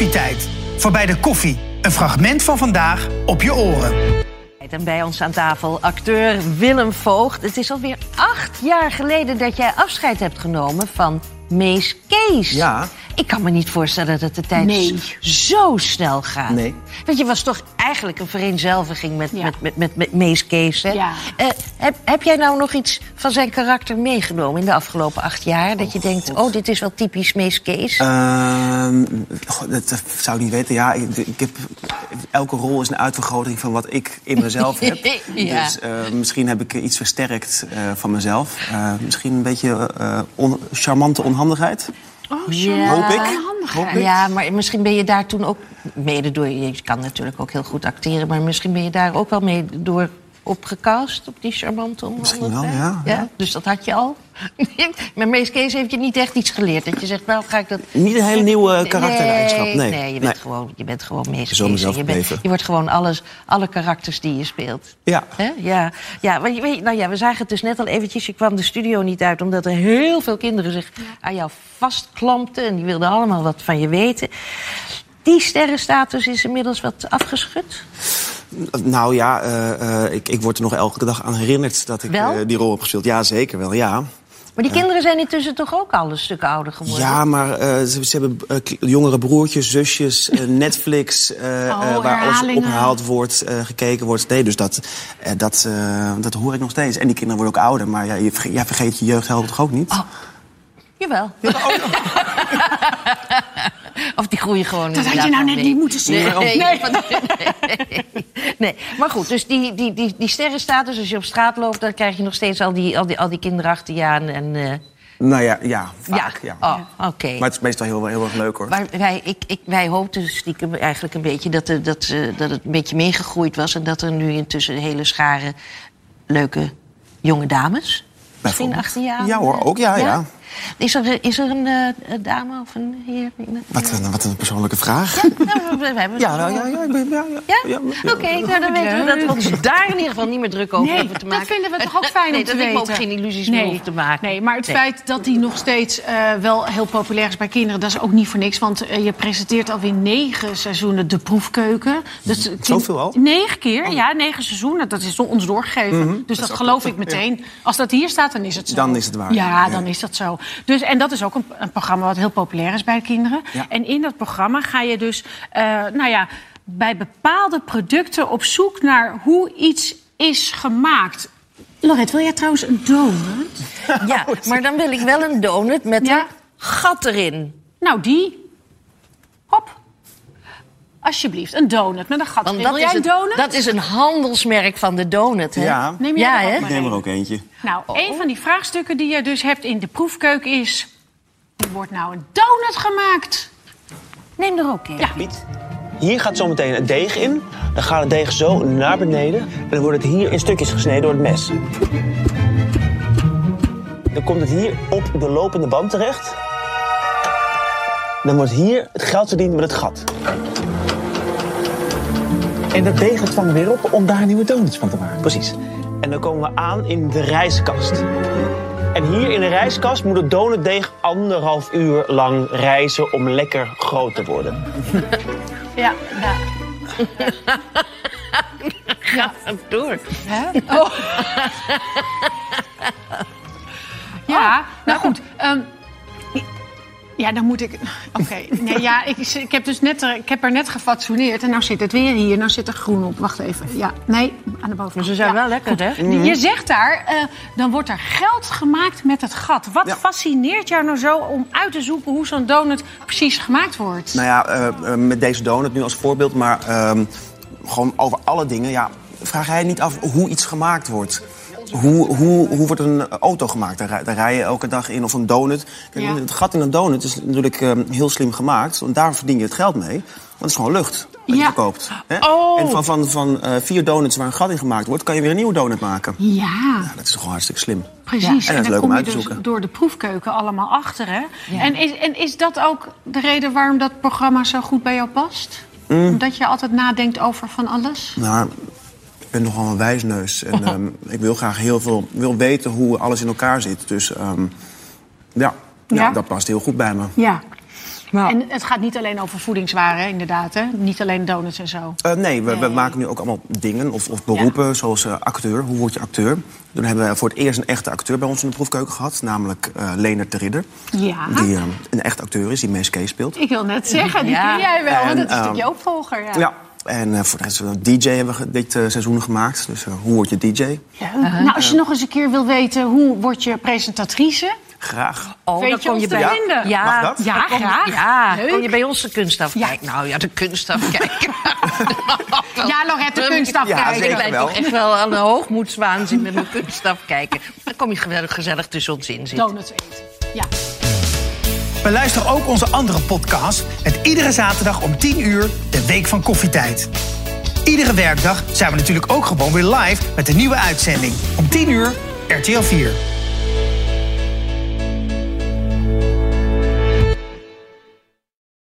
Koffietijd. Voorbij de koffie. Een fragment van vandaag op je oren. En bij ons aan tafel acteur Willem Voogd. Het is alweer acht jaar geleden dat jij afscheid hebt genomen van Mees Kees. Ja. Ik kan me niet voorstellen dat de tijd Nee. zo snel gaat. Nee. Want je was toch eigenlijk een vereenzelviging met, Ja. met, met, met, met Mees Kees. Hè? Ja. Eh, heb, heb jij nou nog iets van zijn karakter meegenomen in de afgelopen acht jaar? Dat je denkt, oh, dit is wel typisch Mees Kees. Ehm, dat, zou ik niet weten. Ja, ik, ik heb, elke rol is een uitvergroting van wat ik in mezelf heb. Ja. Dus eh, misschien heb ik iets versterkt eh, van mezelf. Misschien een beetje on- charmante onhandigheid. Ja. Hoop ik. Ja, maar misschien ben je daar toen ook mede door... Je kan natuurlijk ook heel goed acteren... maar misschien ben je daar ook wel mee door opgecast... op die charmante wel, onhandigheid. ja, ja. Dus dat had je al. maar Mees Kees heeft je niet echt iets geleerd. Dat je zegt, nou ga ik dat... Niet een hele nieuwe karaktereigenschap, nee. Nee, je bent, Gewoon, je bent gewoon Mees Kees. je, bent, je wordt gewoon alles, alle karakters die je speelt. Ja. Ja, ja, je, nou ja, we zagen het dus net al eventjes. Je kwam de studio niet uit omdat er heel veel kinderen zich aan jou vastklampten. En die wilden allemaal wat van je weten. Die sterrenstatus is inmiddels wat afgeschud. Nou ja, eh, eh, ik, ik word er nog elke dag aan herinnerd dat ik eh, die rol heb gespeeld. Ja, zeker wel, ja. Maar die kinderen zijn intussen toch ook al een stuk ouder geworden? Ja, maar ze, ze hebben jongere broertjes, zusjes, Netflix... eh, waar alles opgehaald wordt, gekeken wordt. Nee, dus dat, dat, dat hoor ik nog steeds. En die kinderen worden ook ouder, maar ja, je vergeet, jij vergeet je jeugdhelden toch ook niet? Oh. Jawel. of die groeien gewoon Dat had je inderdaad nou net mee. niet moeten zeggen. Nee, Nee. nee. nee. maar goed, dus die, die, die, die sterrenstatus, als je op straat loopt... dan krijg je nog steeds al die, al die, al die kinderen achter je aan. En, eh, Nou ja, ja, vaak, ja. Oh, oké. Maar het is meestal heel, heel erg leuk, hoor. Maar wij, ik, ik, wij hoopten stiekem eigenlijk een beetje dat, er- dat, eh, dat het een beetje meegegroeid was... en dat er nu intussen een hele schare leuke jonge dames... Misschien je aan. Ja hoor, ook, ja, ja. Is er, is er een eh, dame of een heer? Wat een, wat een persoonlijke vraag. Nou, we, hebben Ja, nou, ja, ja, ja, ja. Ja? Oké, nou, dan weten we dat we ons daar in ieder geval niet meer druk over Nee, hoeven te dat maken. vinden we toch ook fijn nee, om te dat ik me ook weten. geen illusies meer hoef te maken. Nee, maar het Nee. feit dat die nog steeds eh, wel heel populair is bij kinderen... dat is ook niet voor niks. Want eh, je presenteert alweer negen seizoenen de proefkeuken. Dus, kind- Zoveel al? Negen keer, ja, negen seizoenen. Dat is ons doorgegeven. Dus dat, geloof ik meteen. Als dat hier staat, dan is het zo. Dan is het waar. Ja, Ja. dan is dat zo. Dus, en dat is ook een, een programma wat heel populair is bij de kinderen. Ja. En in dat programma ga je dus... eh, nou ja, bij bepaalde producten op zoek naar hoe iets is gemaakt. Lorette, wil jij trouwens een donut? Ja, maar dan wil ik wel een donut met Ja. een gat erin. Nou, die. Hop. Alsjeblieft, een donut met een gat. Want dat Wil is, jij een donut? dat is een handelsmerk van de donut, hè? Ja. Neem jij Ja, er ook hè? maar Ik neem er ook eentje. Nou, een van die vraagstukken die je dus hebt in de proefkeuken is... Er wordt nou een donut gemaakt. Neem er ook een. Ja. Piet, hier gaat zometeen het deeg in. Dan gaat het deeg zo naar beneden. En dan wordt het hier in stukjes gesneden door het mes. Dan komt het hier op de lopende band terecht. Dan wordt hier het geld verdiend met het gat. En dat deeg vangen we weer op om daar nieuwe donuts van te maken. Precies. En dan komen we aan in de rijstkast. En hier in de rijstkast moet het donutdeeg anderhalf uur lang rijzen om lekker groot te worden. Ja, ja. Ga door. Oh. Ja, nou goed. ehm, ja, dan moet ik. Oké, nee, ja, ik, ik heb dus net, er- ik heb er net gefatsoeneerd en nou zit het weer hier. Nou zit er groen op. Wacht even. Ja, nee, aan de bovenkant. Ze zijn Ja, wel lekker, goed. hè? Je zegt daar, eh, dan wordt er geld gemaakt met het gat. Wat Ja. fascineert jou nou zo om uit te zoeken hoe zo'n donut precies gemaakt wordt? Nou ja, eh, eh, met deze donut nu als voorbeeld, maar ehm, gewoon over alle dingen. Ja, vraag jij niet af hoe iets gemaakt wordt? Hoe, hoe, hoe wordt een auto gemaakt? Daar, rij- daar rij je elke dag in. Of een donut. Kijk, Ja. Het gat in een donut is natuurlijk ehm, heel slim gemaakt. Want daar verdien je het geld mee. Want het is gewoon lucht wat je Ja. verkoopt. Hè? Oh. En van, van, van eh, vier donuts waar een gat in gemaakt wordt... kan je weer een nieuwe donut maken. Ja. Dat is gewoon hartstikke slim. Precies. En dat is dan leuk om kom je uit te dus zoeken. door de proefkeuken allemaal achter. Hè? En, is, en is dat ook de reden waarom dat programma zo goed bij jou past? Mm. Omdat je altijd nadenkt over van alles? Nou, ben nogal een wijsneus. En ehm, ik wil graag heel veel wil weten hoe alles in elkaar zit. Dus ehm, ja, ja. Ja? dat past heel goed bij me. Ja. Nou. En het gaat niet alleen over voedingswaren, inderdaad. Hè? Niet alleen donuts en zo. Eh, nee, we, we maken nu ook allemaal dingen of, of beroepen, zoals eh, acteur. Hoe word je acteur? Toen hebben we voor het eerst een echte acteur bij ons in de proefkeuken gehad. Namelijk eh Leonard de Ridder. Ja. Die eh, een echt acteur is, die Mees Kees speelt. Ik wil net zeggen, die Ja. ken jij wel. En, want dat is natuurlijk ehm, je opvolger. Ja. En eh, voor de rest, eh, DJ hebben we dit eh, seizoen gemaakt. Dus hoe word je DJ? Ja. Nou, als je nog eens een keer wil weten hoe word je presentatrice... Graag. Oh, Weet dan je kom ons je bij vinden? Ja, Mag dat? Ja, dan kom je- graag. Ja, Leuk. kom je bij ons de kunst Ja. afkijken. Nou ja, de kunst afkijken. Ja, Lorette, kunst Ja, afkijken. zeker. Ik wel. toch echt wel aan de hoogmoedswaanzin met mijn kunst afkijken. Dan kom je gezellig, gezellig tussen ons in zitten. Donuts eten. Ja. Beluister ook onze andere podcast met iedere zaterdag om 10 uur de Week van Koffietijd. Iedere werkdag zijn we natuurlijk ook gewoon weer live met een nieuwe uitzending om 10 uur RTL 4.